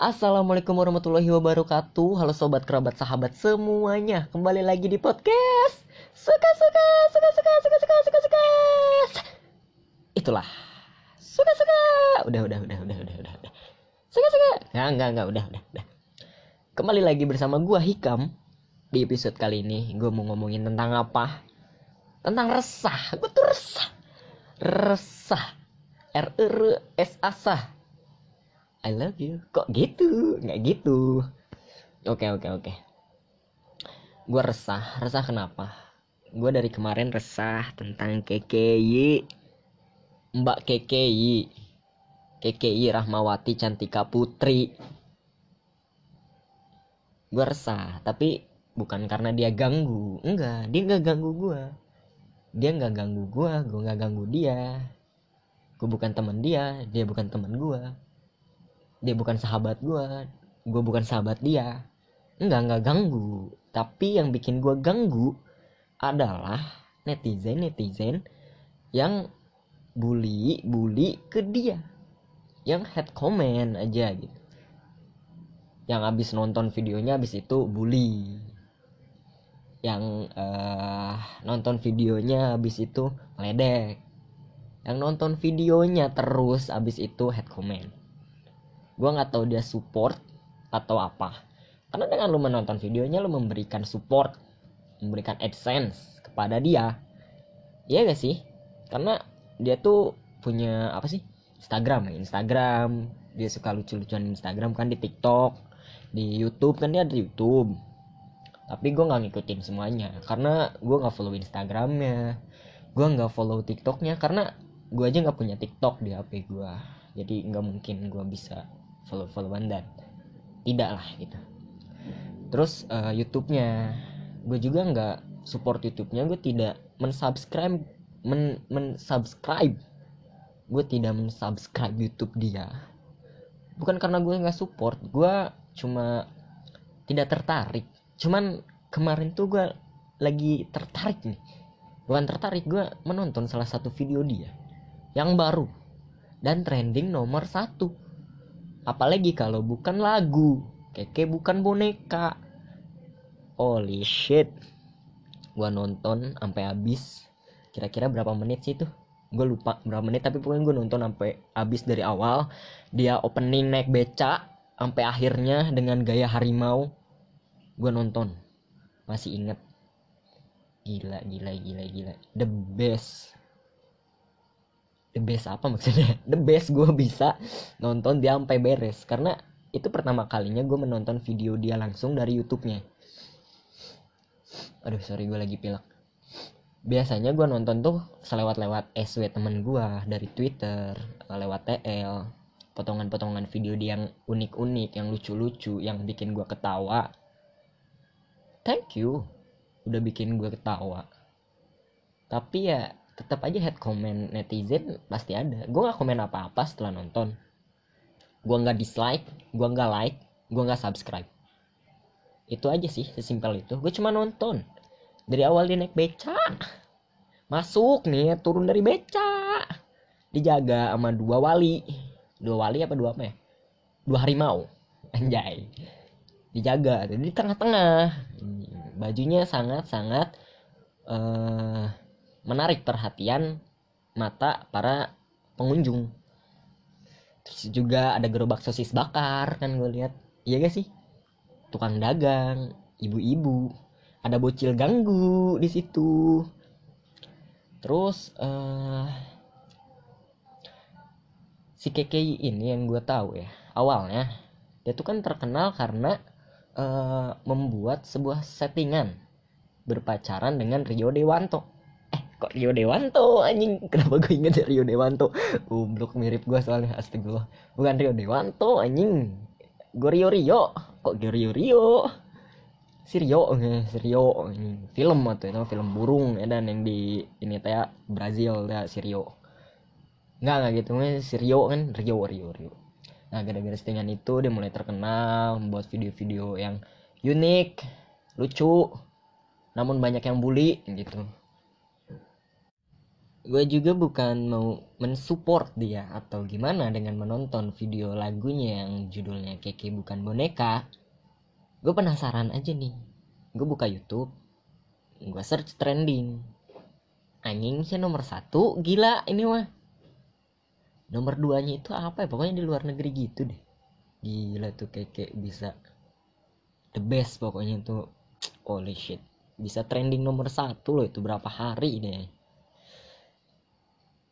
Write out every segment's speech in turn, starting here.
Assalamualaikum warahmatullahi wabarakatuh. Halo sobat kerabat sahabat semuanya. Kembali lagi di podcast. Suka suka suka suka suka suka suka suka. Itulah. Suka suka. Udah udah udah udah udah udah Suka suka. Enggak enggak enggak udah udah udah. Kembali lagi bersama gua Hikam. Di episode kali ini gue mau ngomongin tentang apa? Tentang resah. Gue tuh resah. Resah. R E R S A S A I love you. Kok gitu? Nggak gitu. Oke oke oke. Gue resah. Resah kenapa? Gue dari kemarin resah tentang KKI. Mbak KKI. KKI Rahmawati Cantika Putri. Gue resah. Tapi bukan karena dia ganggu. Enggak. Dia nggak ganggu gue. Dia nggak ganggu gue. Gue nggak ganggu dia. Gue bukan teman dia. Dia bukan teman gue dia bukan sahabat gue gue bukan sahabat dia. Enggak enggak ganggu. Tapi yang bikin gue ganggu adalah netizen netizen yang bully bully ke dia. Yang head comment aja gitu. Yang abis nonton videonya abis itu bully. Yang uh, nonton videonya abis itu ledek yang nonton videonya terus abis itu head comment gue nggak tahu dia support atau apa. Karena dengan lu menonton videonya lu memberikan support memberikan adsense kepada dia. Iya gak sih? Karena dia tuh punya apa sih? Instagram ya Instagram. Dia suka lucu-lucuan Instagram kan di TikTok di YouTube kan dia ada YouTube. Tapi gue nggak ngikutin semuanya. Karena gue nggak follow Instagramnya gue nggak follow TikToknya. Karena gue aja nggak punya TikTok di HP gue jadi nggak mungkin gue bisa follow followan dan tidak lah gitu. Terus uh, YouTube-nya. Gue juga nggak support YouTube-nya. Gue tidak mensubscribe men mensubscribe. Gue tidak mensubscribe YouTube dia. Bukan karena gue nggak support. Gue cuma tidak tertarik. Cuman kemarin tuh gue lagi tertarik nih. Bukan tertarik gue menonton salah satu video dia yang baru dan trending nomor satu apalagi kalau bukan lagu. Keke bukan boneka. Holy shit. Gua nonton sampai habis. Kira-kira berapa menit sih tuh gue lupa berapa menit tapi pokoknya gue nonton sampai habis dari awal. Dia opening naik beca sampai akhirnya dengan gaya harimau. Gue nonton. Masih inget gila gila gila gila. The best the best apa maksudnya? The best gue bisa nonton dia sampai beres. Karena itu pertama kalinya gue menonton video dia langsung dari YouTube-nya. Aduh sorry gue lagi pilek. Biasanya gue nonton tuh selewat-lewat SW temen gue dari Twitter lewat TL potongan-potongan video dia yang unik-unik yang lucu-lucu yang bikin gue ketawa. Thank you udah bikin gue ketawa. Tapi ya tetap aja head comment netizen pasti ada. Gue nggak komen apa-apa setelah nonton. Gue nggak dislike gue nggak like gue nggak subscribe. Itu aja sih sesimpel itu. Gue cuma nonton. Dari awal dia naik beca. Masuk nih turun dari beca. Dijaga sama dua wali. Dua wali apa dua apa ya? Dua harimau. Anjay. Dijaga di tengah-tengah. Bajunya sangat-sangat uh, menarik perhatian mata para pengunjung. Terus juga ada gerobak sosis bakar kan gue lihat. Iya gak sih? Tukang dagang ibu-ibu. Ada bocil ganggu di situ. Terus uh, si KKI ini yang gue tahu ya awalnya dia tuh kan terkenal karena uh, membuat sebuah settingan berpacaran dengan Rio Dewanto kok Rio Dewanto? Anjing kenapa gue inget Rio Dewanto? Goblok mirip gue soalnya astagfirullah. Bukan Rio Dewanto anjing. Gue Rio Rio. Kok gue Rio Rio? Si Rio eh, si Rio anjing. Film atau itu film burung ya dan yang di ini teh Brazil ya si Rio. Nggak nggak gitu si Rio kan Rio Rio Rio. Nah gara-gara settingan itu dia mulai terkenal membuat video-video yang unik lucu namun banyak yang bully gitu gue juga bukan mau mensupport dia atau gimana dengan menonton video lagunya yang judulnya Keke bukan boneka. Gue penasaran aja nih. Gue buka YouTube gue search trending. Anjing sih nomor satu? Gila ini mah. Nomor duanya itu apa ya? Pokoknya di luar negeri gitu deh. Gila tuh Keke bisa the best pokoknya tuh. Holy shit. Bisa trending nomor satu loh itu berapa hari deh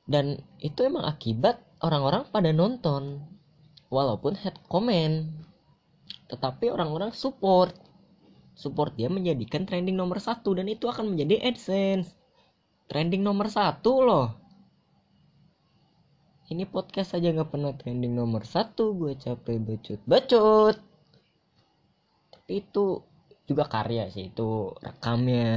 dan itu emang akibat orang-orang pada nonton. Walaupun head comment tetapi orang-orang support. Support dia menjadikan trending nomor satu dan itu akan menjadi adsense. Trending nomor satu loh. Ini podcast aja nggak pernah trending nomor satu gue capek bacot bacot tapi itu juga karya sih itu rekamnya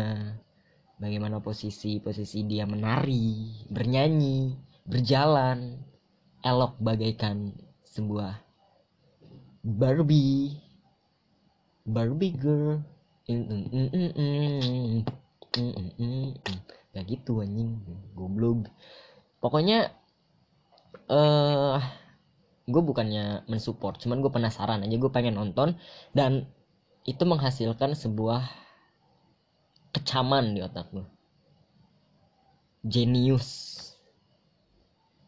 bagaimana posisi posisi dia menari, bernyanyi, berjalan, elok bagaikan sebuah Barbie, Barbie girl. Ya gitu anjing, goblok. Pokoknya eh uh, gue bukannya mensupport, cuman gue penasaran aja, gue pengen nonton dan itu menghasilkan sebuah kecaman di otak lu. Jenius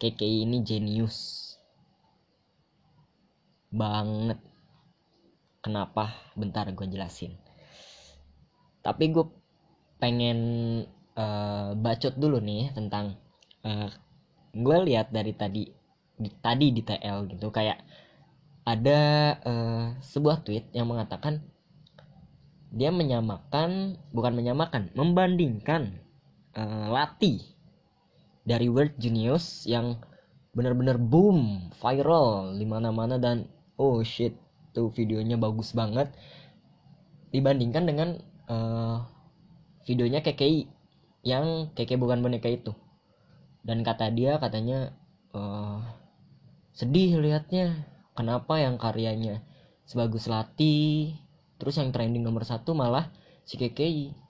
KKI ini jenius banget. Kenapa? Bentar gue jelasin. Tapi gue pengen uh, bacot dulu nih tentang uh, gue lihat dari tadi di, tadi di TL gitu. Kayak ada uh, sebuah tweet yang mengatakan dia menyamakan bukan menyamakan membandingkan uh, Lati dari World Genius yang benar-benar boom viral di mana-mana dan oh shit tuh videonya bagus banget. Dibandingkan dengan uh, videonya KKI yang KKI bukan boneka itu. Dan kata dia katanya uh, sedih liatnya kenapa yang karyanya sebagus Lati terus yang trending nomor satu malah si KKI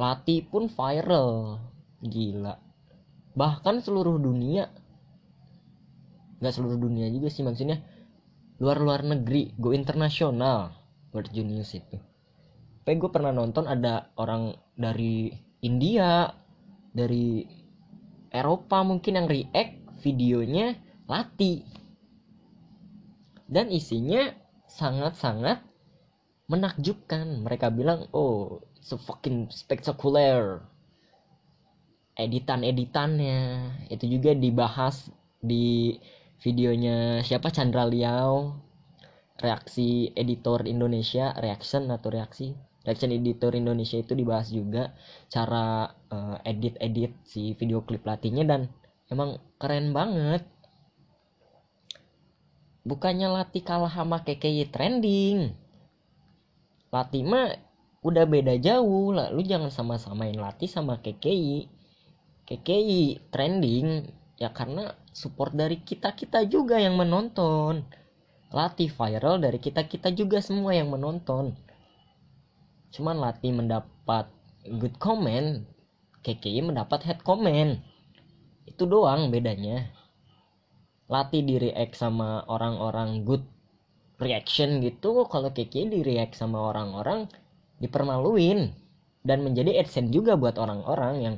Lati pun viral. Gila. Bahkan seluruh dunia. Nggak seluruh dunia juga sih maksudnya. Luar-luar negeri go internasional. World Genius itu. Tapi gue pernah nonton ada orang dari India dari Eropa mungkin yang react videonya Lati. Dan isinya sangat-sangat menakjubkan. Mereka bilang oh so fucking spectacular. Editan-editannya. Itu juga dibahas di videonya siapa? Chandra Liao. Reaksi editor Indonesia reaction atau reaksi? Reaction editor Indonesia itu dibahas juga cara uh, edit-edit si video klip latihnya dan emang keren banget. Bukannya latih kalah sama KKY trending Latih mah udah beda jauh. Lah lu jangan sama-samain Latih sama KKI KKI trending. Ya karena support dari kita kita juga yang menonton. Latih viral dari kita kita juga semua yang menonton. Cuman Latih mendapat good comment KKI mendapat head comment. Itu doang bedanya. Latih di react sama orang-orang good reaction gitu kalau Kiki di react sama orang-orang dipermaluin. Dan menjadi adsense juga buat orang-orang yang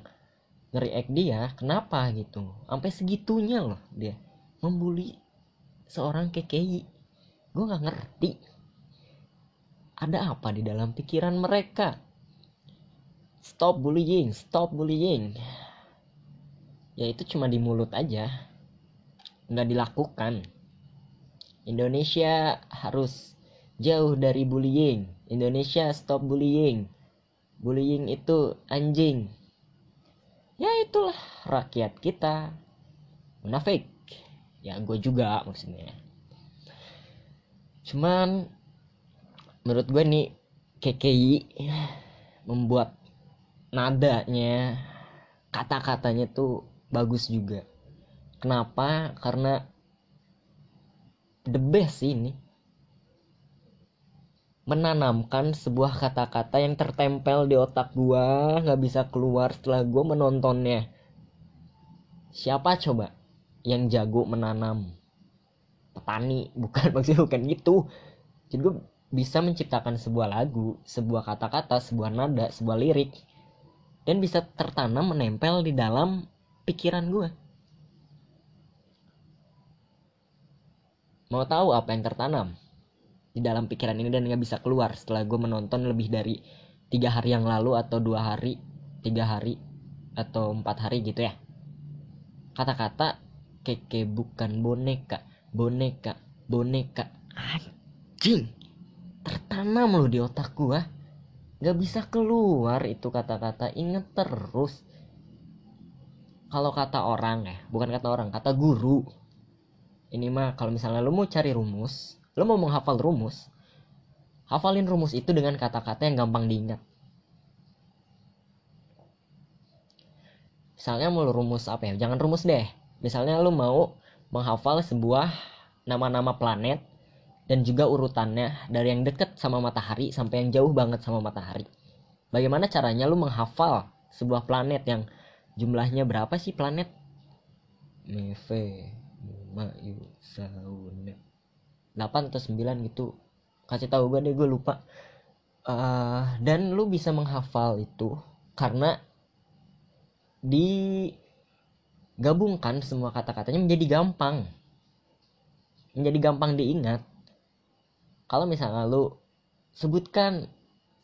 nge-react dia kenapa gitu? Sampai segitunya loh dia. Membuli seorang KKI gue nggak ngerti. Ada apa di dalam pikiran mereka? Stop bullying stop bullying. Ya itu cuma di mulut aja. Nggak dilakukan Indonesia harus jauh dari bullying. Indonesia stop bullying. Bullying itu anjing. Ya itulah rakyat kita. Munafik. Ya gue juga maksudnya. Cuman menurut gue nih KKI membuat nadanya kata-katanya tuh bagus juga. Kenapa? Karena the best ini. Menanamkan sebuah kata-kata yang tertempel di otak gua nggak bisa keluar setelah gua menontonnya. Siapa coba yang jago menanam? Petani bukan maksudnya bukan gitu. Jadi gue bisa menciptakan sebuah lagu sebuah kata-kata sebuah nada sebuah lirik. Dan bisa tertanam menempel di dalam pikiran gue mau tahu apa yang tertanam di dalam pikiran ini dan nggak bisa keluar setelah gue menonton lebih dari tiga hari yang lalu atau dua hari tiga hari atau empat hari gitu ya. Kata-kata keke bukan boneka boneka boneka. Anjing! Tertanam loh di otak gua. Nggak bisa keluar itu kata-kata. Inget terus. Kalau kata orang ya bukan kata orang kata guru ini mah kalau misalnya lu mau cari rumus lu mau menghafal rumus hafalin rumus itu dengan kata-kata yang gampang diingat. Misalnya mau rumus apa ya? Jangan rumus deh. Misalnya lu mau menghafal sebuah nama-nama planet dan juga urutannya dari yang deket sama matahari sampai yang jauh banget sama matahari. Bagaimana caranya lu menghafal sebuah planet yang jumlahnya berapa sih planet? Meve Mayu Sauna 8 atau 9 gitu. Kasih tahu gue deh gue lupa. Uh, dan lu bisa menghafal itu karena digabungkan semua kata-katanya menjadi gampang. Menjadi gampang diingat. Kalau misalnya lu sebutkan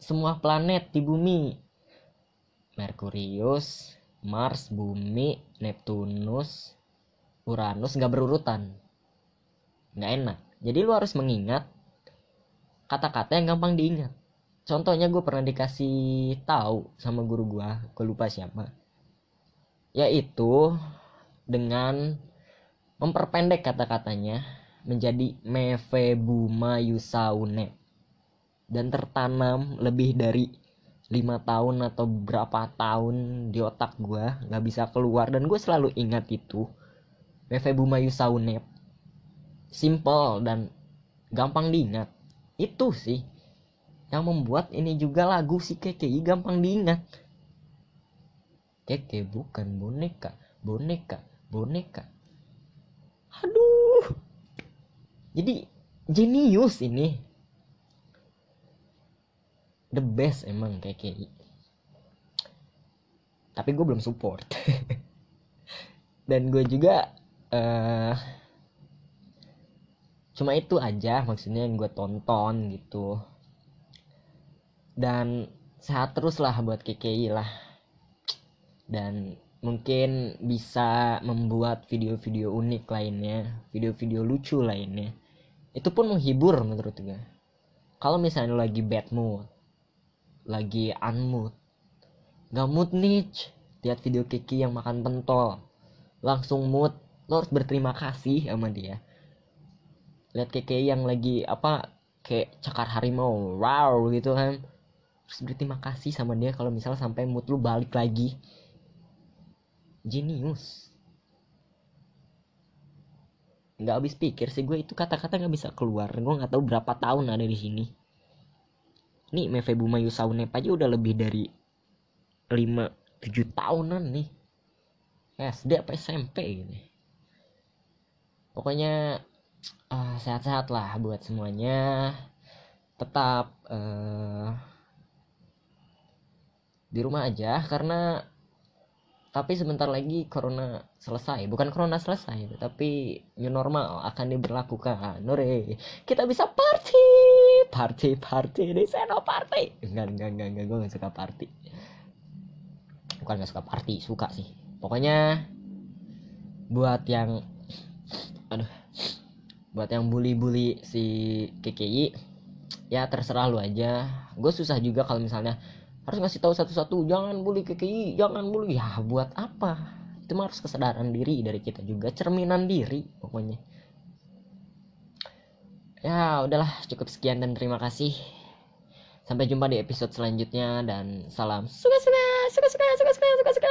semua planet di bumi Merkurius Mars bumi Neptunus Uranus nggak berurutan. Nggak enak. Jadi lu harus mengingat kata-kata yang gampang diingat. Contohnya gue pernah dikasih tahu sama guru gue gue lupa siapa. Yaitu dengan memperpendek kata-katanya menjadi Mefebuma Yusaune dan tertanam lebih dari lima tahun atau berapa tahun di otak gue nggak bisa keluar. Dan gue selalu ingat itu Mefebuma Yusaune simple dan gampang diingat itu sih yang membuat ini juga lagu si KKI gampang diingat Keke bukan boneka, boneka, boneka. Aduh. Jadi jenius ini. The best emang KKI. Tapi gue belum support. Dan gue juga uh, cuma itu aja maksudnya yang gue tonton gitu. Dan sehat terus lah buat KKI lah dan mungkin bisa membuat video-video unik lainnya, video-video lucu lainnya. Itu pun menghibur menurut gue. Kalau misalnya lagi bad mood, lagi unmood, gak mood nih, lihat video Kiki yang makan pentol, langsung mood, lo harus berterima kasih sama dia. Lihat Kiki yang lagi apa kayak cakar harimau, wow gitu kan. Terus berterima kasih sama dia kalau misalnya sampai mood lu balik lagi. Jenius nggak habis pikir sih gue itu kata-kata nggak bisa keluar. Gue nggak tahu berapa tahun ada di sini. Nih Meve Buma Yusaunep aja udah lebih dari 5 7 tahunan nih. SD apa SMP gitu pokoknya uh, sehat-sehat lah buat semuanya. Tetap uh, di rumah aja karena tapi sebentar lagi corona selesai. Bukan corona selesai tapi new normal akan diberlakukan. Nore kita bisa party party party di seno party. Enggak enggak enggak enggak. Gue gak suka party. Bukan gak suka party suka sih. Pokoknya buat yang aduh. Buat yang bully-bully si KKI ya terserah lu aja. Gue susah juga kalau misalnya harus ngasih tahu satu-satu jangan bully KKI jangan bully. Ya buat apa? Itu mah harus kesadaran diri dari kita juga cerminan diri pokoknya. Ya udahlah cukup sekian dan terima kasih. Sampai jumpa di episode selanjutnya dan salam. Suka suka suka suka suka suka suka suka